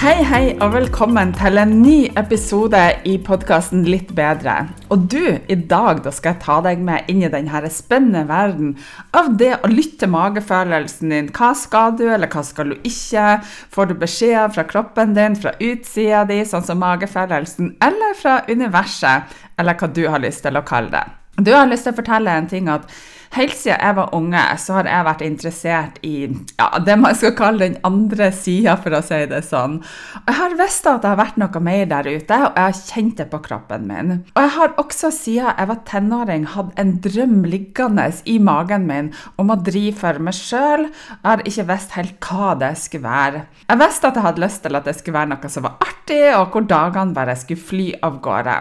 Hei, hei, og velkommen til en ny episode i podkasten Litt bedre. Og du, i dag da skal jeg ta deg med inn i denne spennende verden av det å lytte til magefølelsen din. Hva skal du, eller hva skal du ikke? Får du beskjeder fra kroppen din, fra utsida di, sånn som magefølelsen, eller fra universet, eller hva du har lyst til å kalle det? Du har lyst til å fortelle en ting at Helt siden jeg var unge, så har jeg vært interessert i ja, det man skal kalle den andre sida, for å si det sånn. Jeg har visst at det har vært noe mer der ute, og jeg har kjent det på kroppen min. Og jeg har også siden jeg var tenåring hatt en drøm liggende i magen min om å drive for meg sjøl. Jeg har ikke visst helt hva det skulle være. Jeg visste at jeg hadde lyst til at det skulle være noe som var artig, og hvor dagene bare skulle fly av gårde.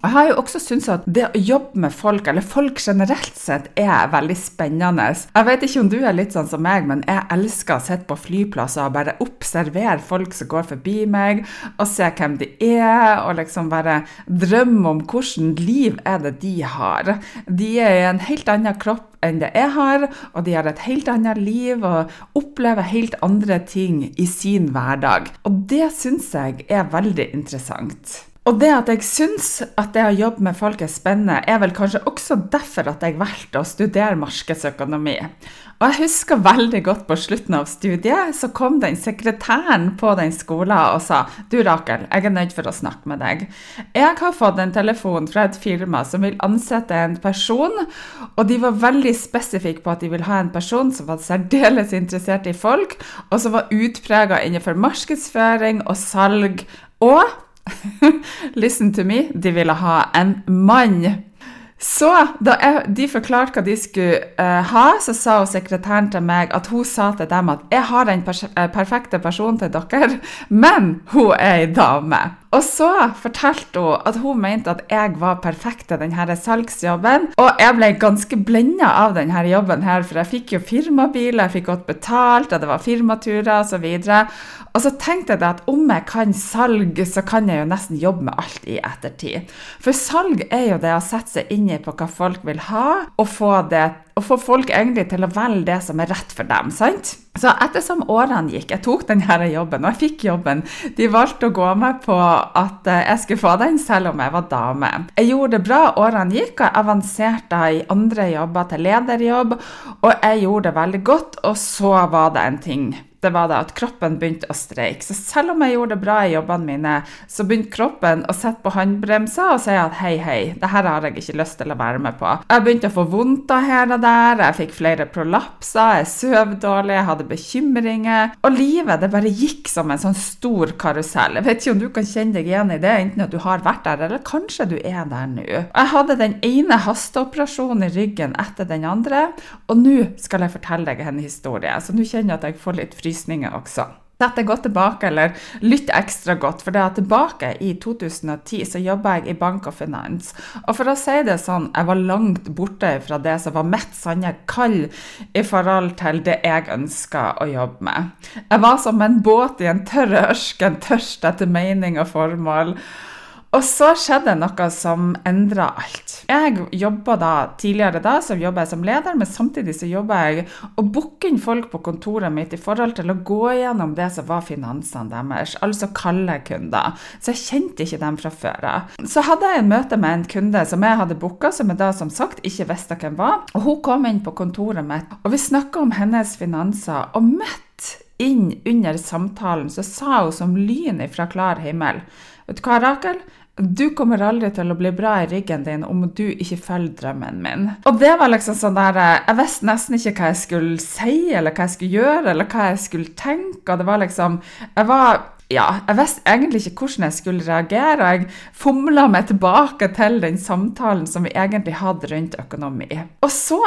Jeg har jo også syntes at det å jobbe med folk, eller folk generelt sett, er veldig spennende. Jeg vet ikke om du er litt sånn som meg, men jeg elsker å sitte på flyplasser og bare observere folk som går forbi meg, og se hvem de er, og liksom bare drømme om hvordan liv er det de har. De er i en helt annen kropp enn det jeg har, og de har et helt annet liv og opplever helt andre ting i sin hverdag. Og det syns jeg er veldig interessant. Og det at jeg syns at det å jobbe med folk er spennende, er vel kanskje også derfor at jeg valgte å studere markedsøkonomi. Og jeg husker veldig godt på slutten av studiet så kom den sekretæren på den skolen og sa Du Rakel, jeg er nødt for å snakke med deg. Jeg har fått en telefon fra et firma som vil ansette en person, og de var veldig spesifikke på at de vil ha en person som var særdeles interessert i folk, og som var utprega innenfor markedsføring og salg. og Listen to me, de ville ha en mann. Så da jeg, de forklarte hva de skulle uh, ha, så sa sekretæren til meg at hun sa til dem at jeg har den pers perfekte personen til dere, men hun er ei dame. Og så fortalte hun at hun mente at jeg var perfekt til denne salgsjobben. Og jeg ble ganske blenda av denne jobben her, for jeg fikk jo firmabil, jeg fikk godt betalt, og det var firmaturer osv. Og, og så tenkte jeg at om jeg kan salg, så kan jeg jo nesten jobbe med alt i ettertid. For salg er jo det å sette seg inn i på hva folk vil ha, og få det og få folk egentlig til å velge det som er rett for dem. sant? Så ettersom årene gikk, jeg tok denne jobben, og jeg fikk jobben, de valgte å gå med på at eh, jeg skulle få den selv om jeg var dame. Jeg gjorde det bra, årene gikk, og jeg avanserte i andre jobber til lederjobb, og jeg gjorde det veldig godt, og så var det en ting det var da at kroppen begynte å streike. Så selv om jeg gjorde det bra i jobbene mine, så begynte kroppen å sette på håndbremsa og si at hei, hei, det her har jeg ikke lyst til å være med på. Jeg begynte å få vondt her og der, jeg fikk flere prolapser, jeg sov dårlig, jeg hadde bekymringer. Og livet det bare gikk som en sånn stor karusell. Jeg vet ikke om du kan kjenne deg igjen i det, enten at du har vært der, eller kanskje du er der nå. Jeg hadde den ene hasteoperasjonen i ryggen etter den andre, og nå skal jeg fortelle deg en historie, så nå kjenner jeg at jeg får litt fri frysninger også. Dette går tilbake, eller lytt ekstra godt, for det er tilbake i 2010 så jobba jeg i bank og finans. Og for å si det sånn, jeg var langt borte fra det som var mitt sanne kall i forhold til det jeg ønska å jobbe med. Jeg var som en båt i en tørr ørken, tørst etter mening og formål. Og så skjedde noe som endra alt. Jeg jobba da, Tidligere da så jobba jeg som leder, men samtidig så jobba jeg å booke inn folk på kontoret mitt i forhold til å gå gjennom det som var finansene deres, altså kalde kunder. Så jeg kjente ikke dem fra før av. Så hadde jeg en møte med en kunde som jeg hadde booka, som jeg da som sagt ikke visste hvem var. Og hun kom inn på kontoret mitt, og vi snakka om hennes finanser. og midt inn under samtalen så sa hun som lyn fra klar himmel Vet du hva, Rakel? Du kommer aldri til å bli bra i ryggen din om du ikke følger drømmen min. Og det var liksom sånn der Jeg visste nesten ikke hva jeg skulle si, eller hva jeg skulle gjøre, eller hva jeg skulle tenke. Og det var liksom Jeg var ja, jeg visste egentlig ikke hvordan jeg skulle reagere, og jeg fomla meg tilbake til den samtalen som vi egentlig hadde rundt økonomi. Og så,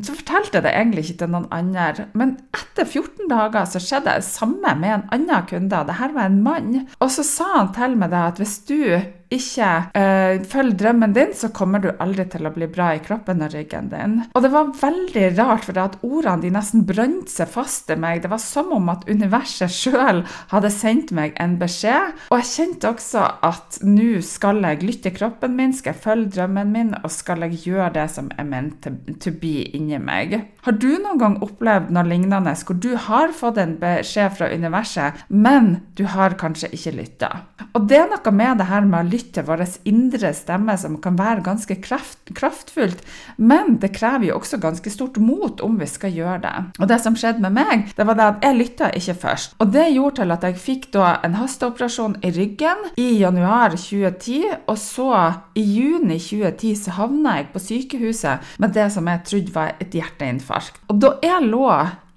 så fortalte jeg det egentlig ikke til noen andre, men etter 14 dager så skjedde det samme med en annen kunde, det her var en mann. Og så sa han til meg da at hvis du ikke øh, følger drømmen din, så kommer du aldri til å bli bra i kroppen og ryggen din. Og det var veldig rart, for at ordene de nesten brant seg fast i meg. Det var som om at universet sjøl hadde sendt meg en beskjed. Og jeg kjente også at nå skal jeg lytte kroppen min, skal jeg følge drømmen min, og skal jeg gjøre det som er meant to, be be ringer meg. Har du noen gang opplevd noe lignende hvor du har fått en beskjed fra universet, men du har kanskje ikke lytta? Og det er noe med det her med å lytte til vår indre stemme, som kan være ganske kraft, kraftfullt. Men det krever jo også ganske stort mot om vi skal gjøre det. Og det som skjedde med meg, det var det at jeg lytta ikke først. Og det gjorde til at jeg fikk da en hasteoperasjon i ryggen i januar 2010. Og så, i juni 2010, så havna jeg på sykehuset med det som jeg trodde var et hjerteinfarkt. Og da jeg lå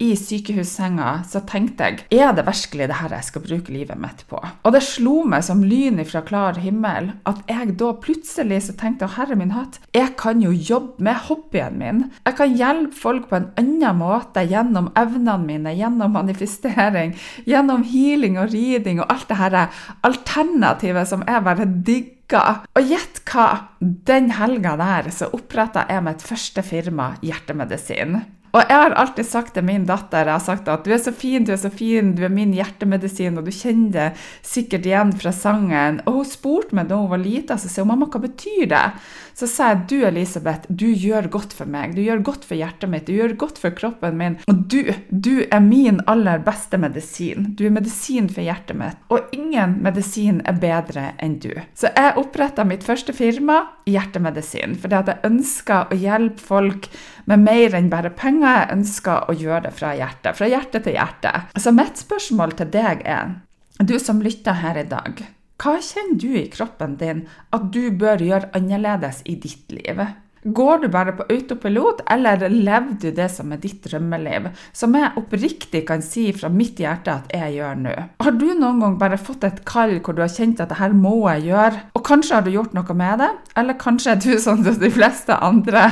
i sykehussenga, så tenkte jeg er det virkelig det her jeg skal bruke livet mitt på? Og det slo meg som lyn fra klar himmel at jeg da plutselig så tenkte herre min hatt, jeg kan jo jobbe med hobbyen min. Jeg kan hjelpe folk på en annen måte gjennom evnene mine, gjennom manifestering, gjennom healing og reading og alt det her alternativet som jeg bare digger. Og gjett hva! Den helga der så oppretta jeg mitt første firma, Hjertemedisin. Og jeg har alltid sagt til min datter jeg har sagt at du er så fin, du er så fin, du er min hjertemedisin, og du kjenner det sikkert igjen fra sangen. Og hun spurte meg da hun var lita, så sa hun mamma, hva betyr det? Så sa jeg du Elisabeth, du gjør godt for meg, du gjør godt for hjertet mitt, du gjør godt for kroppen min. Og du, du er min aller beste medisin. Du er medisin for hjertet mitt. Og ingen medisin er bedre enn du. Så jeg oppretta mitt første firma, Hjertemedisin, fordi at jeg ønska å hjelpe folk med mer enn bare penger jeg ønsker å gjøre det fra hjertet. Fra hjerte til hjerte. Så mitt spørsmål til deg er, du som lytter her i dag, hva kjenner du i kroppen din at du bør gjøre annerledes i ditt liv? Går du bare på autopilot, eller lever du det som er ditt drømmeliv? Som jeg oppriktig kan si fra mitt hjerte at jeg gjør nå. Har du noen gang bare fått et kall hvor du har kjent at det her må jeg gjøre, og kanskje har du gjort noe med det? Eller kanskje er du sånn som de fleste andre,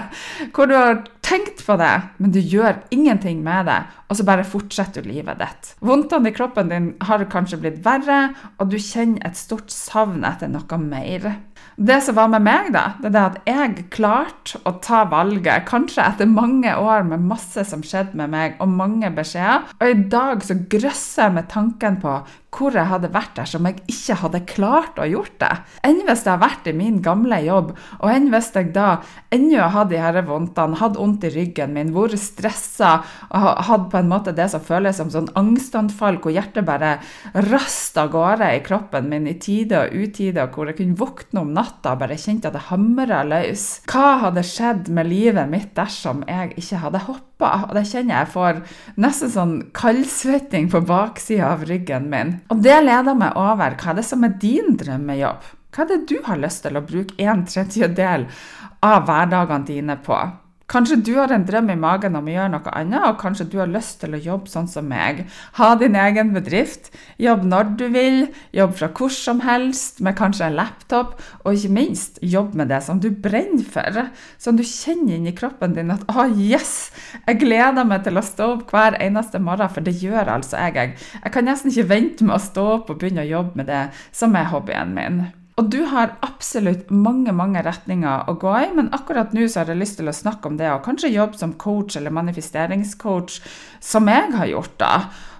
hvor du har tenkt på det, men du gjør ingenting med det, og så bare fortsetter du livet ditt. Vondtene i kroppen din har kanskje blitt verre, og du kjenner et stort savn etter noe mer. Det som var med meg, da, det er at jeg klarte å ta valget, kanskje etter mange år med masse som skjedde med meg, og mange beskjeder. Og i dag så grøsser jeg med tanken på hvor jeg hadde vært der som jeg ikke hadde klart å gjort det. Enn hvis jeg hadde vært i min gamle jobb, og enn hvis jeg da ennå hadde disse vondtene, hadde vondt i ryggen min, vært stressa og hadde på en måte det som føles som sånn angstanfall, hvor hjertet bare raste av gårde i kroppen min i tide og utide, hvor jeg kunne våkne om natta og bare kjente at det hamra løs. Hva hadde skjedd med livet mitt dersom jeg ikke hadde hoppa? Og det kjenner jeg får nesten sånn kaldsvetting på baksida av ryggen min. Og det leder meg over hva er det som er din drømmejobb? Hva er det du har lyst til å bruke en tredjedel av hverdagene dine på? Kanskje du har en drøm i magen om å gjøre noe annet, og kanskje du har lyst til å jobbe sånn som meg. Ha din egen bedrift, jobb når du vil, jobb fra hvor som helst, med kanskje en laptop, og ikke minst jobb med det som du brenner for. Som du kjenner inni kroppen din at 'Å, oh, yes! Jeg gleder meg til å stå opp hver eneste morgen', for det gjør altså jeg. Jeg, jeg kan nesten ikke vente med å stå opp og begynne å jobbe med det som er hobbyen min. Og du har absolutt mange mange retninger å gå i, men akkurat nå så har jeg lyst til å snakke om det, og kanskje jobbe som coach eller manifesteringscoach, som jeg har gjort. da.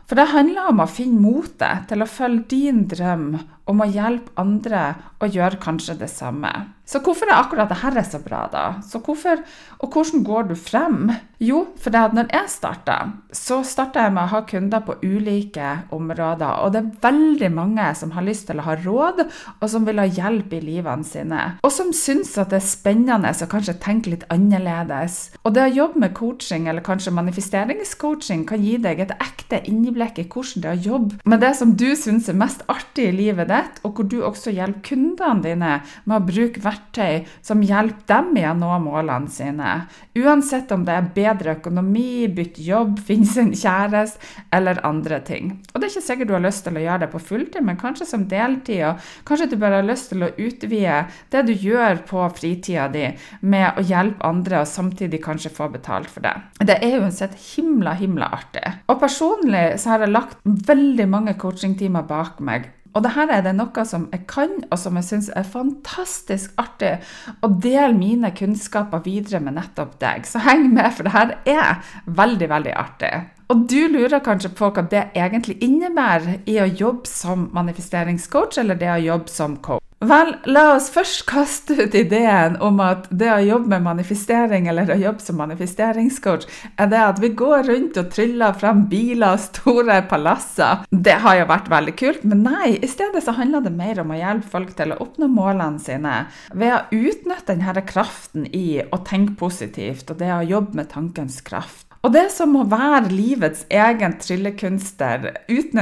For det handler om å finne motet til å følge din drøm om å hjelpe andre å gjøre kanskje det samme. Så hvorfor er akkurat dette så bra, da? Så hvorfor, og hvordan går du frem? Jo, for det at når jeg starta, så starta jeg med å ha kunder på ulike områder. Og det er veldig mange som har lyst til å ha råd, og som vil ha hjelp i livene sine. Og som syns at det er spennende å kanskje tenke litt annerledes. Og det å jobbe med coaching, eller kanskje manifesteringscoaching, kan gi deg et ekte innblikk i hvordan det er å jobbe med det som du syns er mest artig i livet ditt, og hvor du også hjelper kundene dine med å bruke verktøy som hjelper dem i å nå målene sine. Uansett om det er bedre økonomi, bytte jobb, finne sin kjæreste eller andre ting. Og det er ikke sikkert du har lyst til å gjøre det på fulltid, men kanskje som deltid. Og kanskje du bare har lyst til å utvide det du gjør på fritida di med å hjelpe andre, og samtidig kanskje få betalt for det. Det er uansett himla, himla artig. Og personlig så har jeg lagt veldig mange coachingtimer bak meg. Og dette er det noe som jeg kan, og som jeg syns er fantastisk artig å dele mine kunnskaper videre med nettopp deg. Så heng med, for dette er veldig, veldig artig. Og du lurer kanskje på hva det egentlig innebærer i å jobbe som manifesteringscoach, eller det å jobbe som coach. Vel, la oss først kaste ut ideen om at det å jobbe med manifestering, eller å jobbe som manifesteringscoach, er det at vi går rundt og tryller frem biler og store palasser. Det har jo vært veldig kult, men nei, i stedet så handler det mer om å hjelpe folk til å oppnå målene sine ved å utnytte denne kraften i å tenke positivt, og det å jobbe med tankens kraft. Og det som må være livets egen tryllekunster, uten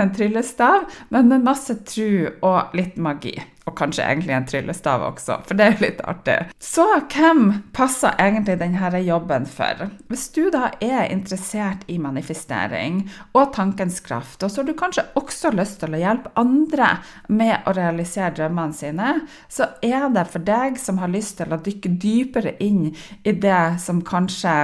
en, trillestav, men med masse tru og litt magi. Og kanskje egentlig en tryllestav også, for det er jo litt artig. Så hvem passer egentlig denne jobben for? Hvis du da er interessert i manifestering og tankens kraft, og så har du kanskje også lyst til å hjelpe andre med å realisere drømmene sine, så er det for deg som har lyst til å dykke dypere inn i det som kanskje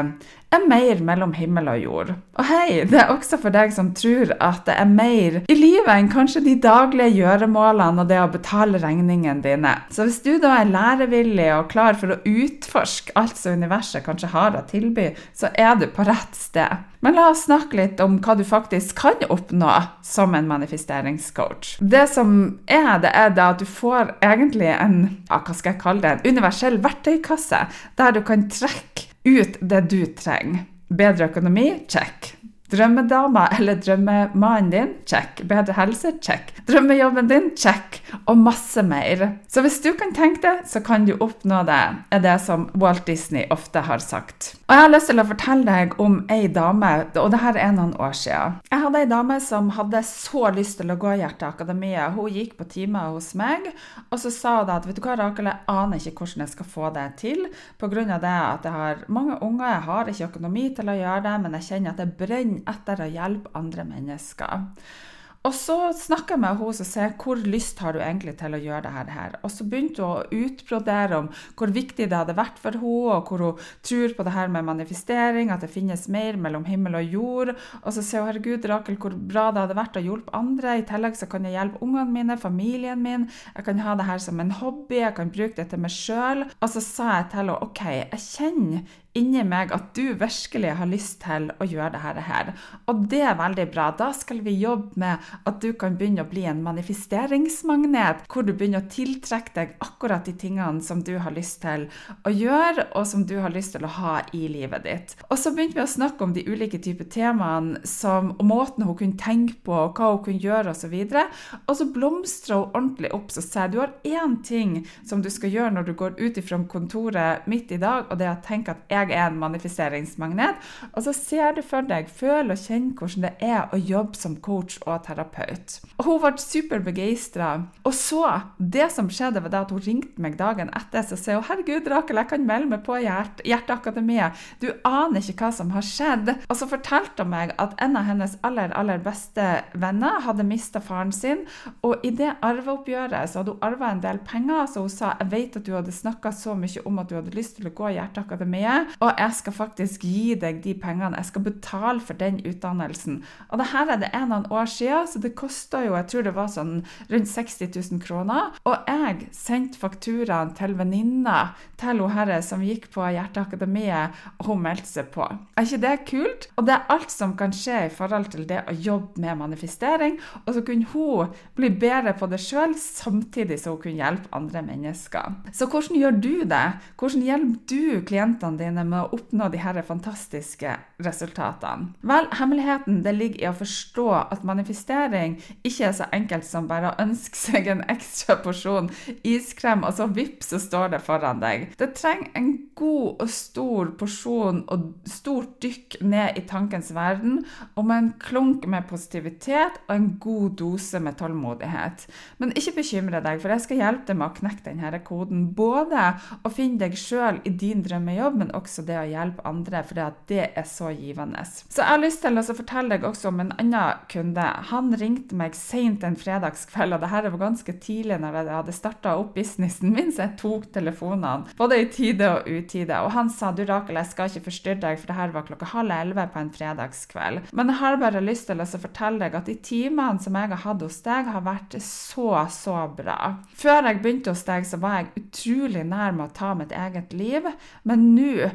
er mer mellom himmel og jord. Og hei, det er også for deg som tror at det er mer i livet enn kanskje de daglige gjøremålene og det å betale regningene dine. Så hvis du da er lærevillig og klar for å utforske alt som universet kanskje har å tilby, så er du på rett sted. Men la oss snakke litt om hva du faktisk kan oppnå som en manifesteringscoach. Det som er, det er da at du får egentlig en ja, hva skal jeg kalle det, en universell verktøykasse, der du kan trekke ut det du trenger. Bedre økonomi? Check. Drømmedama eller drømmemannen din? Check. Bedre helse? Check. Drømmejobben din? Check. Og masse mer. Så hvis du kan tenke det, så kan du oppnå det, er det som Walt Disney ofte har sagt. Og jeg har lyst til å fortelle deg om ei dame, og det her er noen år siden. Jeg hadde ei dame som hadde så lyst til å gå i Hjerteakademiet. Hun gikk på timer hos meg, og så sa hun at vet du hva, Rakel, jeg aner ikke hvordan jeg skal få det til, pga. det at jeg har mange unger, jeg har ikke økonomi til å gjøre det, men jeg kjenner at det brenner etter å hjelpe andre mennesker. Og så snakka jeg med henne og sa hvor lyst har du egentlig til å gjøre dette her. Og så begynte hun å utbrodere om hvor viktig det hadde vært for henne, og hvor hun tror på det her med manifestering, at det finnes mer mellom himmel og jord. Og så sier hun herregud, Rakel, hvor bra det hadde vært å hjelpe andre. I tillegg så kan jeg hjelpe ungene mine, familien min. Jeg kan ha det her som en hobby, jeg kan bruke det til meg sjøl. Og så sa jeg til henne OK, jeg kjenner inni meg at du virkelig har lyst til å gjøre dette her. Og det er veldig bra. Da skal vi jobbe med at du kan begynne å bli en manifesteringsmagnet, hvor du begynner å tiltrekke deg akkurat de tingene som du har lyst til å gjøre, og som du har lyst til å ha i livet ditt. Og så begynte vi å snakke om de ulike typer temaene, som, og måten hun kunne tenke på, og hva hun kunne gjøre osv. Og, og så blomstra hun ordentlig opp. Så jeg du har én ting som du skal gjøre når du går ut ifra kontoret midt i dag, og det er å tenke at jeg jeg er en manifesteringsmagnet. Og så ser du for deg, føl og kjenn hvordan det er å jobbe som coach og terapeut. Og hun ble superbegeistra. Og så, det som skjedde, var at hun ringte meg dagen etter så sier hun, herregud, Rakel, jeg kan melde meg på Hjert Hjerteakademiet. Du aner ikke hva som har skjedd. Og så fortalte hun meg at en av hennes aller, aller beste venner hadde mista faren sin. Og i det arveoppgjøret så hadde hun arva en del penger, så hun sa jeg vet at du hadde snakka så mye om at du hadde lyst til å gå i Hjerteakademiet, og jeg skal faktisk gi deg de pengene. Jeg skal betale for den utdannelsen. Og det her er det en av år siden, så det kosta jo jeg tror det var sånn rundt 60 000 kroner. Og jeg sendte fakturaen til venninna til hun herre som gikk på Hjerteakademiet, og hun meldte seg på. Er ikke det kult? Og det er alt som kan skje i forhold til det å jobbe med manifestering. Og så kunne hun bli bedre på det sjøl, samtidig som hun kunne hjelpe andre mennesker. Så hvordan gjør du det? Hvordan hjelper du klientene dine med å oppnå de her fantastiske resultatene? Vel, hemmeligheten det ligger i å forstå at manifestering ikke er så enkelt som bare å ønske seg en ekstra porsjon iskrem, og så vips, så står det foran deg. Det trenger en god og stor porsjon og stort dykk ned i tankens verden, og med en klunk med positivitet og en god dose med tålmodighet. Men ikke bekymre deg, for jeg skal hjelpe deg med å knekke denne koden. Både å finne deg sjøl i din drømmejobb, men også det å hjelpe andre, for det er så givende. Så jeg har lyst til å fortelle deg også om en annen kunde. Han ringte meg sent en fredagskveld, og det her var ganske tidlig når jeg hadde starta opp businessen min, så jeg tok telefonene både i tide og utide. Og han sa du Rakel, jeg skal ikke forstyrre deg, for det her var klokka halv elleve på en fredagskveld. Men jeg har bare lyst til å fortelle deg at de timene som jeg har hatt hos deg, har vært så, så bra. Før jeg begynte hos deg, så var jeg utrolig nær med å ta mitt eget liv, men nå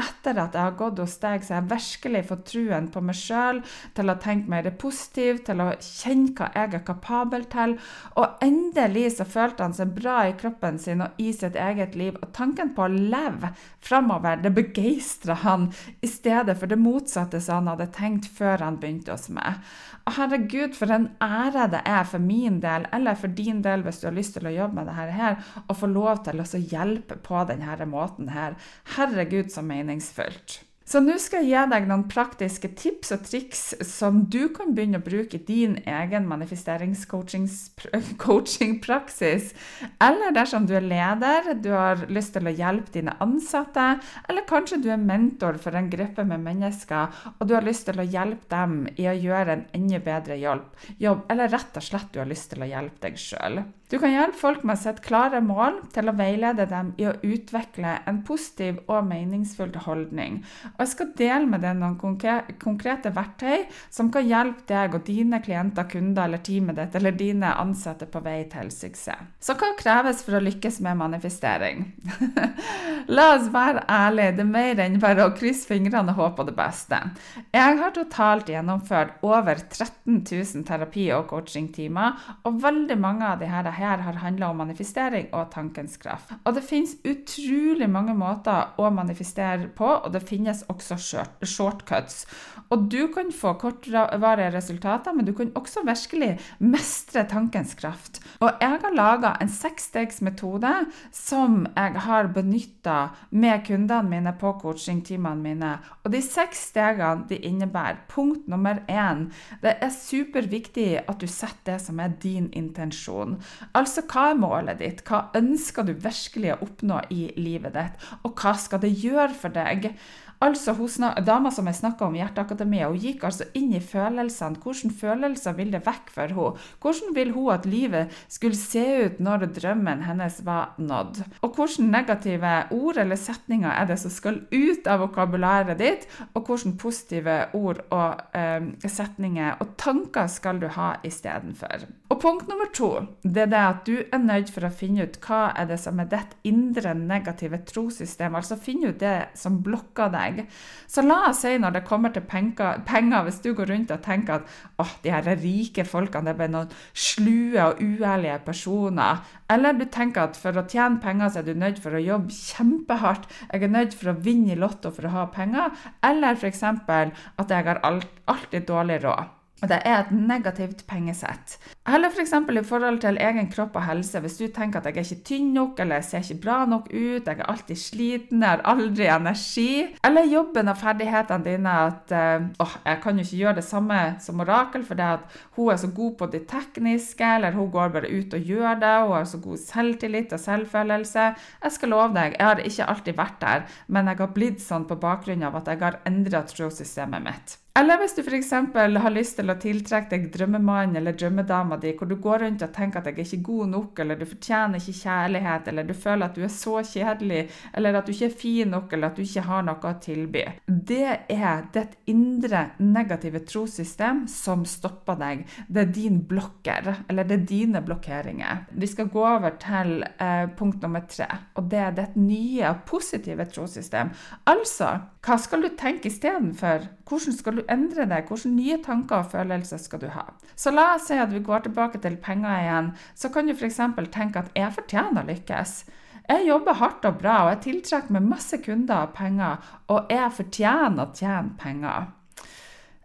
etter at jeg har gått hos deg, så har jeg virkelig fått truen på meg sjøl, til å tenke mer positivt, til å kjenne hva jeg er kapabel til. Og endelig så følte han seg bra i kroppen sin og i sitt eget liv. Og tanken på å leve framover, det begeistra han, i stedet for det motsatte som han hadde tenkt før han begynte hos meg. Herregud, for en ære det er for min del, eller for din del hvis du har lyst til å jobbe med dette her, å få lov til å hjelpe på denne måten her. Herregud, som så meningsfullt. Så nå skal jeg gi deg noen praktiske tips og triks som du kan begynne å bruke i din egen manifesteringscoachingpraksis. Eller dersom du er leder, du har lyst til å hjelpe dine ansatte, eller kanskje du er mentor for en gruppe med mennesker, og du har lyst til å hjelpe dem i å gjøre en enda bedre jobb, eller rett og slett du har lyst til å hjelpe deg sjøl. Du kan hjelpe folk med å sette klare mål til å veilede dem i å utvikle en positiv og meningsfull holdning. Og jeg skal dele med deg noen konkrete verktøy som kan hjelpe deg og dine klienter, kunder eller teamet ditt eller dine ansatte på vei til suksess. Så hva kreves for å lykkes med manifestering? La oss være ærlige, det er mer enn bare å krysse fingrene og håpe på det beste. Jeg har totalt gjennomført over 13 000 terapi- og coachingtimer, og veldig mange av her her har handla om manifestering og tankens kraft. Og det finnes utrolig mange måter å manifestere på, og det finnes også shortcuts. Og du kan få kortvarige resultater, men du kan også virkelig mestre tankens kraft. Og jeg har laga en seksstegsmetode som jeg har benytta med kundene mine på coachingtimene mine. Og de seks stegene de innebærer punkt nummer én. Det er superviktig at du setter det som er din intensjon. Altså, hva er målet ditt? Hva ønsker du virkelig å oppnå i livet ditt? Og hva skal det gjøre for deg? Altså, Dama som jeg snakka om i Hjerteakademiet, hun gikk altså inn i følelsene. Hvilke følelser vil det vekk for henne? Hvordan vil hun at livet skulle se ut når drømmen hennes var nådd? Og hvilke negative ord eller setninger er det som skal ut av vokabularet ditt? Og hvilke positive ord og eh, setninger og tanker skal du ha istedenfor? Og punkt nummer to det er det at du er nødt for å finne ut hva er det som er ditt indre negative trossystem. Altså finne ut det som blokker deg deg. Så la oss si når det kommer til penger, penger hvis du går rundt og tenker at åh, de her rike folkene det er noen slue og uærlige personer. Eller du tenker at for å tjene penger så er du nødt for å jobbe kjempehardt. Jeg er nødt for å vinne i Lotto for å ha penger. Eller f.eks. at jeg har alltid dårlig råd. Det er et negativt pengesett. Eller f.eks. For i forhold til egen kropp og helse. Hvis du tenker at jeg er ikke tynn nok, eller jeg ser ikke bra nok ut, jeg er alltid sliten, jeg har aldri energi. Eller jobben og ferdighetene dine. At uh, oh, jeg kan jo ikke gjøre det samme som Orakel, for det at hun er så god på det tekniske, eller hun går bare ut og gjør det, hun har så god selvtillit og selvfølelse. Jeg skal love deg, jeg har ikke alltid vært der, men jeg har blitt sånn på bakgrunn av at jeg har endra trossystemet mitt. Eller hvis du f.eks. har lyst til å tiltrekke deg drømmemannen eller drømmedama di, hvor du går rundt og tenker at jeg er ikke god nok, eller du fortjener ikke kjærlighet, eller du føler at du er så kjedelig, eller at du ikke er fin nok, eller at du ikke har noe å tilby. Det er ditt indre negative trossystem som stopper deg. Det er din blokker, eller det er dine blokkeringer. Vi skal gå over til eh, punkt nummer tre, og det er ditt nye, positive trossystem. Altså, hva skal du tenke istedenfor? Hvordan skal du endre deg? Hvilke nye tanker og følelser skal du ha? Så la oss si at vi går tilbake til penger igjen. Så kan du f.eks. tenke at jeg fortjener å lykkes. Jeg jobber hardt og bra, og jeg tiltrekker meg masse kunder og penger, og jeg fortjener å tjene penger.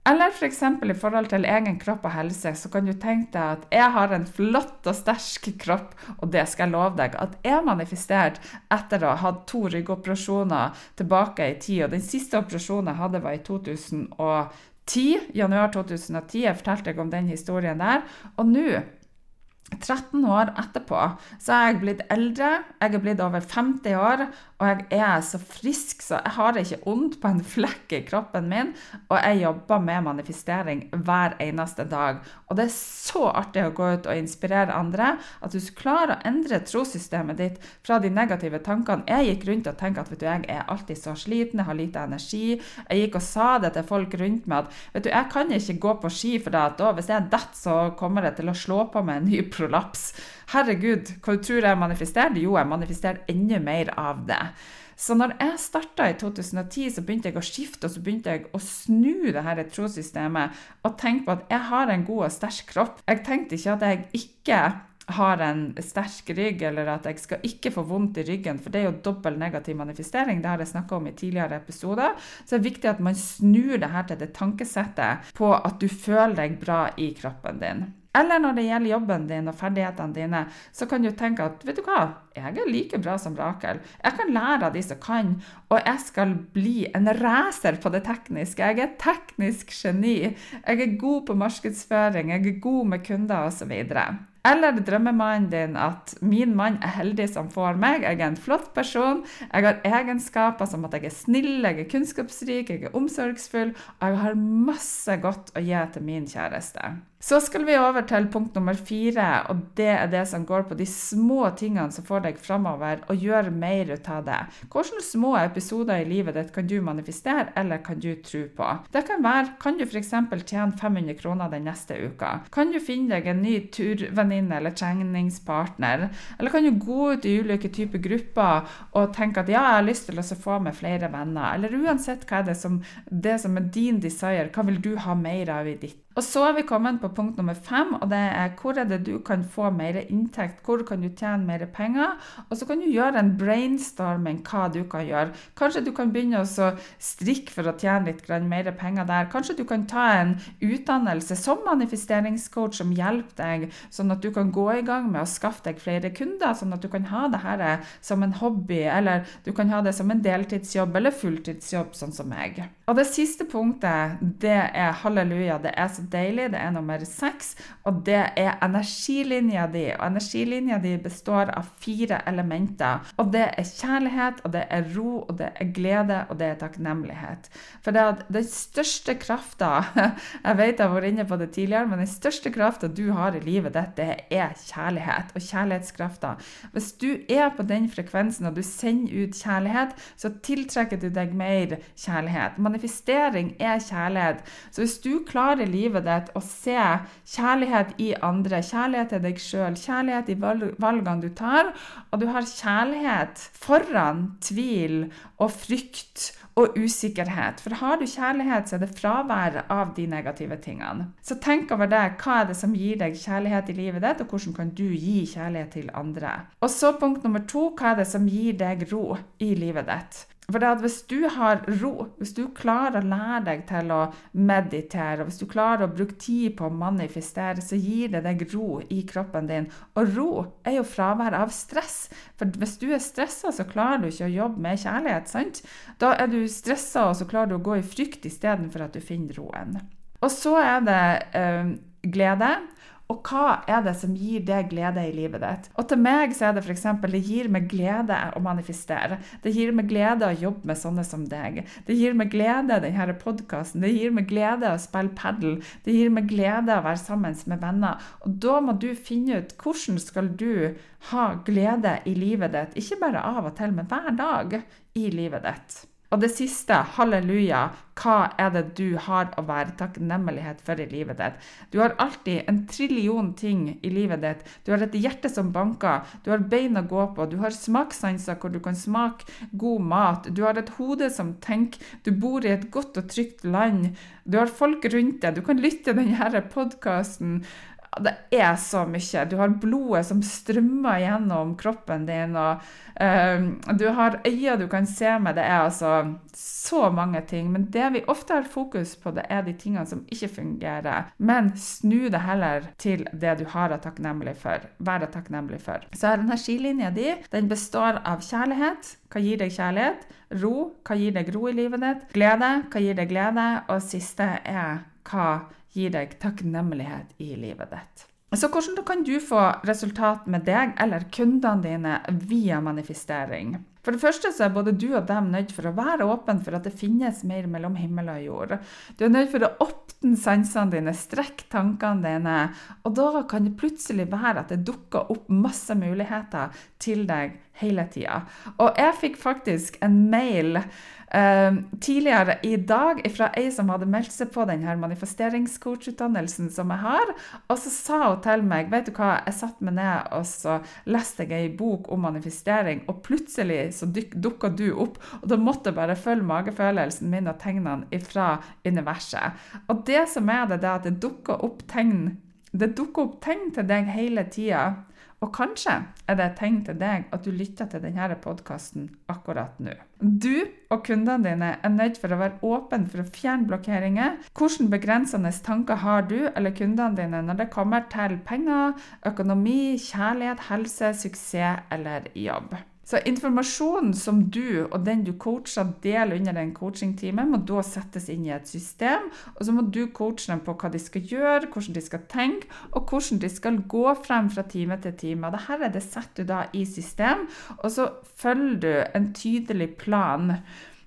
Eller f.eks. For i forhold til egen kropp og helse, så kan du tenke deg at jeg har en flott og sterk kropp, og det skal jeg love deg at jeg manifesterte etter å ha hatt to ryggoperasjoner tilbake i tid. Og den siste operasjonen jeg hadde, var i 2010, januar 2010. Jeg fortalte deg om den historien der. Og nå 13 år etterpå så er jeg blitt eldre, jeg er blitt over 50 år, og jeg er så frisk, så jeg har ikke vondt på en flekk i kroppen min. Og jeg jobber med manifestering hver eneste dag. Og det er så artig å gå ut og inspirere andre. At du klarer å endre trossystemet ditt fra de negative tankene. Jeg gikk rundt og tenkte at vet du, jeg er alltid så sliten, jeg har lite energi. Jeg gikk og sa det til folk rundt meg at vet du, jeg kan ikke gå på ski for da, hvis jeg detter, så kommer det til å slå på meg en ny prolaps. Herregud, hva du tror jeg manifesterte? Jo, jeg manifesterte enda mer av det. Så når jeg starta i 2010, så begynte jeg å skifte, og så begynte jeg å snu det her trossystemet og tenke på at jeg har en god og sterk kropp. Jeg tenkte ikke at jeg ikke har en sterk rygg, eller at jeg skal ikke få vondt i ryggen, for det er jo dobbel negativ manifestering. Det har jeg snakka om i tidligere episoder. Så det er viktig at man snur det her til det tankesettet på at du føler deg bra i kroppen din. Eller når det gjelder jobben din og ferdighetene dine, så kan du tenke at vet du hva, jeg er like bra som Rakel. Jeg kan lære av de som kan, og jeg skal bli en racer på det tekniske. Jeg er teknisk geni. Jeg er god på markedsføring, jeg er god med kunder osv. Eller drømmer mannen din at min mann er heldig som får meg, jeg er en flott person, jeg har egenskaper som at jeg er snill, jeg er kunnskapsrik, jeg er omsorgsfull, og jeg har masse godt å gi til min kjæreste. Så skal vi over til punkt nummer fire, og det er det som går på de små tingene som får deg framover, og gjør mer ut av det. Hvilke små episoder i livet ditt kan du manifestere, eller kan du tro på? Det kan være kan du f.eks. tjene 500 kroner den neste uka? Kan du finne deg en ny turvenninne eller treningspartner? Eller kan du gå ut i ulike typer grupper og tenke at ja, jeg har lyst til å få med flere venner? Eller uansett hva er det som, det som er din desire, hva vil du ha mer av i ditt og så er vi kommet på punkt nummer fem, og det er hvor er det du kan få mer inntekt, hvor kan du tjene mer penger, og så kan du gjøre en brainstorming hva du kan gjøre. Kanskje du kan begynne å strikke for å tjene litt mer penger der. Kanskje du kan ta en utdannelse som manifesteringscoach som hjelper deg, sånn at du kan gå i gang med å skaffe deg flere kunder, sånn at du kan ha det her som en hobby, eller du kan ha det som en deltidsjobb eller fulltidsjobb, sånn som meg. Og det siste punktet, det er halleluja. det er så deilig. Det er nummer seks, og det er energilinja di. Og energilinja di består av fire elementer. Og det er kjærlighet, og det er ro, og det er glede, og det er takknemlighet. For det er den største krafta Jeg vet jeg har vært inne på det tidligere, men den største krafta du har i livet ditt, det er kjærlighet og kjærlighetskrafta. Hvis du er på den frekvensen, og du sender ut kjærlighet, så tiltrekker du deg mer kjærlighet. Manifestering er kjærlighet. Så hvis du klarer livet livet ditt og se kjærlighet i andre, kjærlighet til deg sjøl, kjærlighet i valgene du tar, og du har kjærlighet foran tvil og frykt og usikkerhet. For har du kjærlighet, så er det fravær av de negative tingene. Så tenk over det. Hva er det som gir deg kjærlighet i livet ditt, og hvordan kan du gi kjærlighet til andre? Og så punkt nummer to. Hva er det som gir deg ro i livet ditt? For hvis du har ro, hvis du klarer å lære deg til å meditere, og hvis du klarer å bruke tid på å manifestere, så gir det deg ro i kroppen din. Og ro er jo fravær av stress. For hvis du er stressa, så klarer du ikke å jobbe med kjærlighet. sant? Da er du stressa, og så klarer du å gå i frykt istedenfor at du finner roen. Og så er det øh, glede. Og hva er det som gir deg glede i livet ditt? Og til meg så er det f.eks. det gir meg glede å manifestere. Det gir meg glede å jobbe med sånne som deg. Det gir meg glede, denne podkasten. Det gir meg glede å spille padel. Det gir meg glede å være sammen med venner. Og da må du finne ut hvordan skal du ha glede i livet ditt. Ikke bare av og til, men hver dag i livet ditt. Og det siste, halleluja, hva er det du har å være takknemlighet for i livet ditt? Du har alltid en trillion ting i livet ditt. Du har et hjerte som banker, du har bein å gå på, du har smakssanser hvor du kan smake god mat, du har et hode som tenker, du bor i et godt og trygt land, du har folk rundt deg, du kan lytte til denne podkasten. Det er så mye. Du har blodet som strømmer gjennom kroppen din, og uh, du har øyne du kan se med. Det er altså så mange ting. Men det vi ofte har fokus på, det er de tingene som ikke fungerer. Men snu det heller til det du har å takknemlig for. Være takknemlig for. Så energilinja di den består av kjærlighet. Hva gir deg kjærlighet? Ro. Hva gir deg ro i livet ditt? Glede. Hva gir deg glede? Og siste er hva gir deg takknemlighet i livet ditt. Så hvordan kan du få resultat med deg eller kundene dine via manifestering? For det første så er både du og dem nødt for å være åpen for at det finnes mer mellom himmel og jord. Du er nødt for å åpne sansene dine, strekke tankene dine, og da kan det plutselig være at det dukker opp masse muligheter til deg hele tida. Og jeg fikk faktisk en mail eh, tidligere i dag fra ei som hadde meldt seg på denne manifesteringscoachutdannelsen som jeg har. Og så sa hun til meg vet du hva, jeg satte meg ned og så leste jeg ei bok om manifestering, og plutselig så dukka du opp. Og da måtte jeg bare følge magefølelsen min og tegnene fra universet. Og det som er det, det er at det dukker opp tegn det dukker opp tegn til deg hele tida. Og kanskje er det et tegn til deg at du lytter til denne podkasten akkurat nå. Du og kundene dine er nødt for å være åpne for å fjerne blokkeringer. Hvilke begrensende tanker har du eller kundene dine når det kommer til penger, økonomi, kjærlighet, helse, suksess eller jobb? Så informasjonen som du og den du coacher, deler under den coachingtimen, må da settes inn i et system. Og så må du coache dem på hva de skal gjøre, hvordan de skal tenke, og hvordan de skal gå frem fra time til time. Dette er det setter du da i system, og så følger du en tydelig plan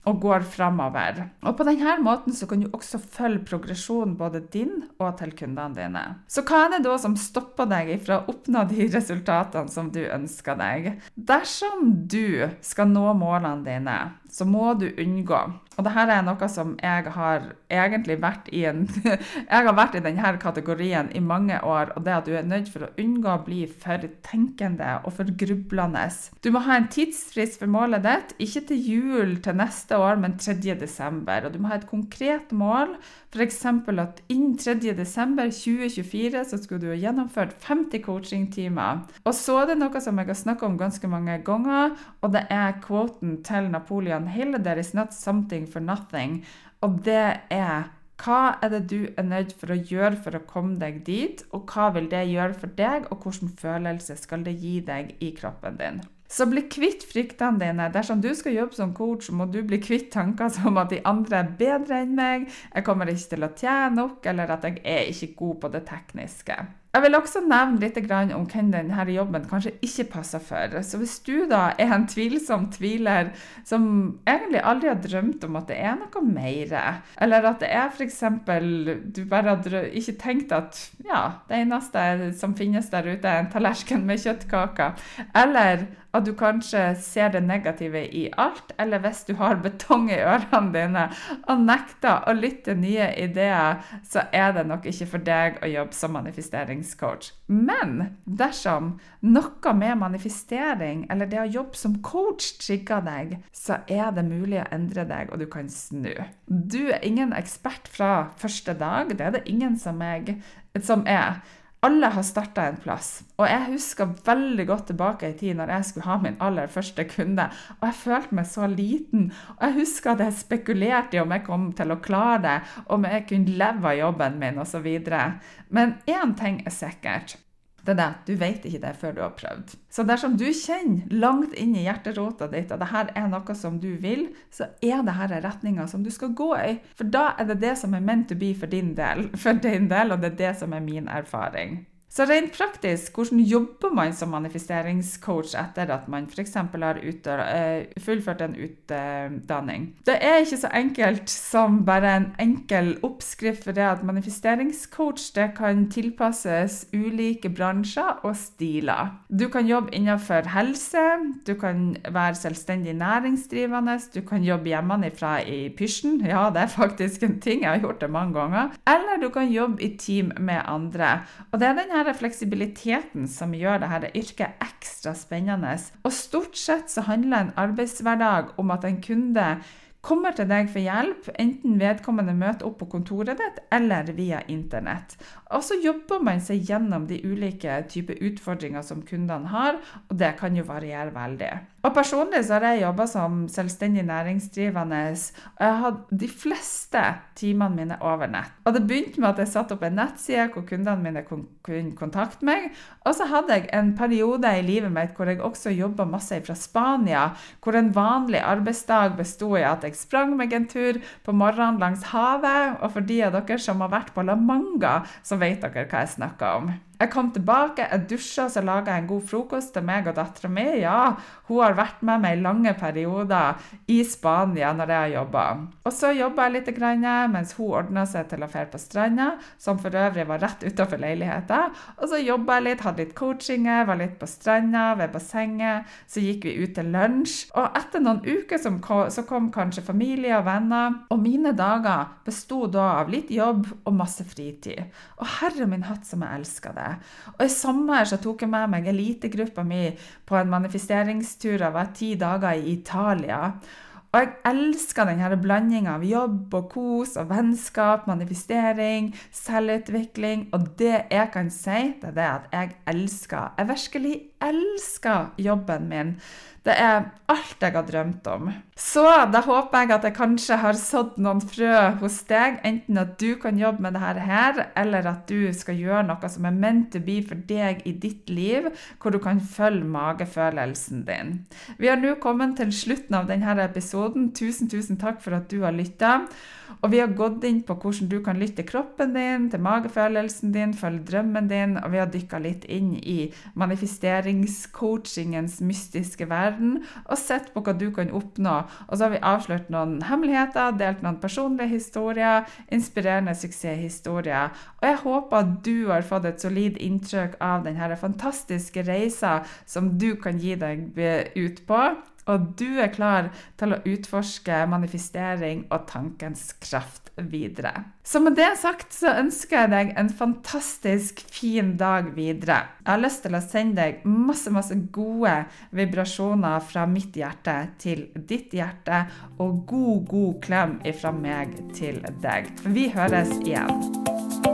og går framover. Og på denne måten så kan du også følge progresjonen både din og til kundene dine. Så hva er det da som stopper deg fra å oppnå de resultatene som du ønsker deg? Dersom du skal nå målene dine, så må du unngå Og dette er noe som jeg har egentlig vært i en Jeg har vært i denne kategorien i mange år, og det at du er nødt for å unngå å bli for tenkende og for grublende. Du må ha en tidsfrist for målet ditt, ikke til jul til neste år, men 3. desember. Og du må ha et konkret mål, f.eks. at innen 3. desember 2024 så skulle du ha gjennomført 50 coachingtimer. Og så er det noe som jeg har snakka om ganske mange ganger, og det er kvoten til Napoleon Hill, 'There is not something for nothing'. Og det er hva er det du er nødt for å gjøre for å komme deg dit, og hva vil det gjøre for deg, og hvilken følelse skal det gi deg i kroppen din? Så bli kvitt fryktene dine. Dersom du skal jobbe som coach, må du bli kvitt tanker som at de andre er bedre enn meg, jeg kommer ikke til å tjene nok, eller at jeg er ikke god på det tekniske. Jeg vil også nevne litt om hvem denne jobben kanskje ikke passer for. Så hvis du da er en tvilsom tviler som egentlig aldri har drømt om at det er noe mer, eller at det er f.eks. du bare har ikke tenkt at ja, det eneste som finnes der ute, er en tallerken med kjøttkaker, eller at du kanskje ser det negative i alt, eller hvis du har betong i ørene dine og nekter å lytte nye ideer, så er det nok ikke for deg å jobbe som manifesteringscoach. Men dersom noe med manifestering eller det å jobbe som coach trigger deg, så er det mulig å endre deg, og du kan snu. Du er ingen ekspert fra første dag. Det er det ingen som, jeg, som er. Alle har starta en plass. Og jeg husker veldig godt tilbake i tid når jeg skulle ha min aller første kunde. Og jeg følte meg så liten. Og jeg husker at jeg spekulerte i om jeg kom til å klare det, om jeg kunne leve av jobben min osv. Men én ting er sikkert. Det er det, Du vet ikke det før du har prøvd. Så dersom du kjenner langt inn i hjerterota ditt at dette er noe som du vil, så er dette retninga som du skal gå i. For da er det det som er meant to be for din del, for din del, og det er det som er min erfaring. Så rent praktisk, hvordan jobber man som manifesteringscoach etter at man f.eks. har uh, fullført en utdanning? Det er ikke så enkelt som bare en enkel oppskrift for det at manifesteringscoach det kan tilpasses ulike bransjer og stiler. Du kan jobbe innenfor helse, du kan være selvstendig næringsdrivende, du kan jobbe hjemmefra i pysjen, ja det er faktisk en ting, jeg har gjort det mange ganger, eller du kan jobbe i team med andre. Og det er denne denne fleksibiliteten som gjør dette yrket ekstra spennende. Og stort sett så handler en arbeidshverdag om at en kunde kommer til deg for hjelp, enten vedkommende møter opp på kontoret ditt eller via internett. Og så jobber man seg gjennom de ulike typer utfordringer som kundene har, og det kan jo variere veldig. Og Personlig så har jeg jobba som selvstendig næringsdrivende, og jeg har de fleste timene mine over nett. Og Det begynte med at jeg satte opp en nettside hvor kundene mine kunne kontakte meg. Og så hadde jeg en periode i livet mitt hvor jeg også jobba masse fra Spania, hvor en vanlig arbeidsdag besto i at jeg sprang meg en tur på morgenen langs havet. Og for de av dere som har vært på La Manga, så vet dere hva jeg snakker om. Jeg kom tilbake, jeg dusja, så laga jeg en god frokost til meg og dattera mi. Ja, hun har vært med meg i lange perioder i Spania når jeg har jobba. Og så jobba jeg litt mens hun ordna seg til å dra på stranda, som for øvrig var rett utafor leiligheta. Og så jobba jeg litt, hadde litt coachinger, var litt på stranda, ved bassenget. Så gikk vi ut til lunsj. Og etter noen uker kom, så kom kanskje familie og venner. Og mine dager besto da av litt jobb og masse fritid. Og herre min hatt som jeg elska det. Og I sommer så tok jeg med meg elitegruppa mi på en manifesteringstur. Jeg ti dager i Italia. Og jeg elsker denne blandinga av jobb og kos og vennskap, manifestering, selvutvikling. Og det jeg kan si, det er det at jeg elsker Jeg virkelig elsker jobben min. Det er alt jeg har drømt om. Så da håper jeg at jeg kanskje har sådd noen frø hos deg, enten at du kan jobbe med dette her, eller at du skal gjøre noe som er meant to be for deg i ditt liv, hvor du kan følge magefølelsen din. Vi har nå kommet til slutten av denne episoden. Tusen, tusen takk for at du har lytta. Og vi har gått inn på hvordan du kan lytte kroppen din, til magefølelsen din, følge drømmen din, og vi har dykka litt inn i manifesteringscoachingens mystiske verden og sett på hva du kan oppnå. Og så har vi avslørt noen hemmeligheter, delt noen personlige historier, inspirerende suksesshistorier. Og jeg håper at du har fått et solid inntrykk av denne fantastiske reisa som du kan gi deg ut på og du er klar til å utforske manifestering og tankens kraft videre. Så med det sagt så ønsker jeg deg en fantastisk fin dag videre. Jeg har lyst til å sende deg masse, masse gode vibrasjoner fra mitt hjerte til ditt hjerte, og god, god klem ifra meg til deg. Vi høres igjen.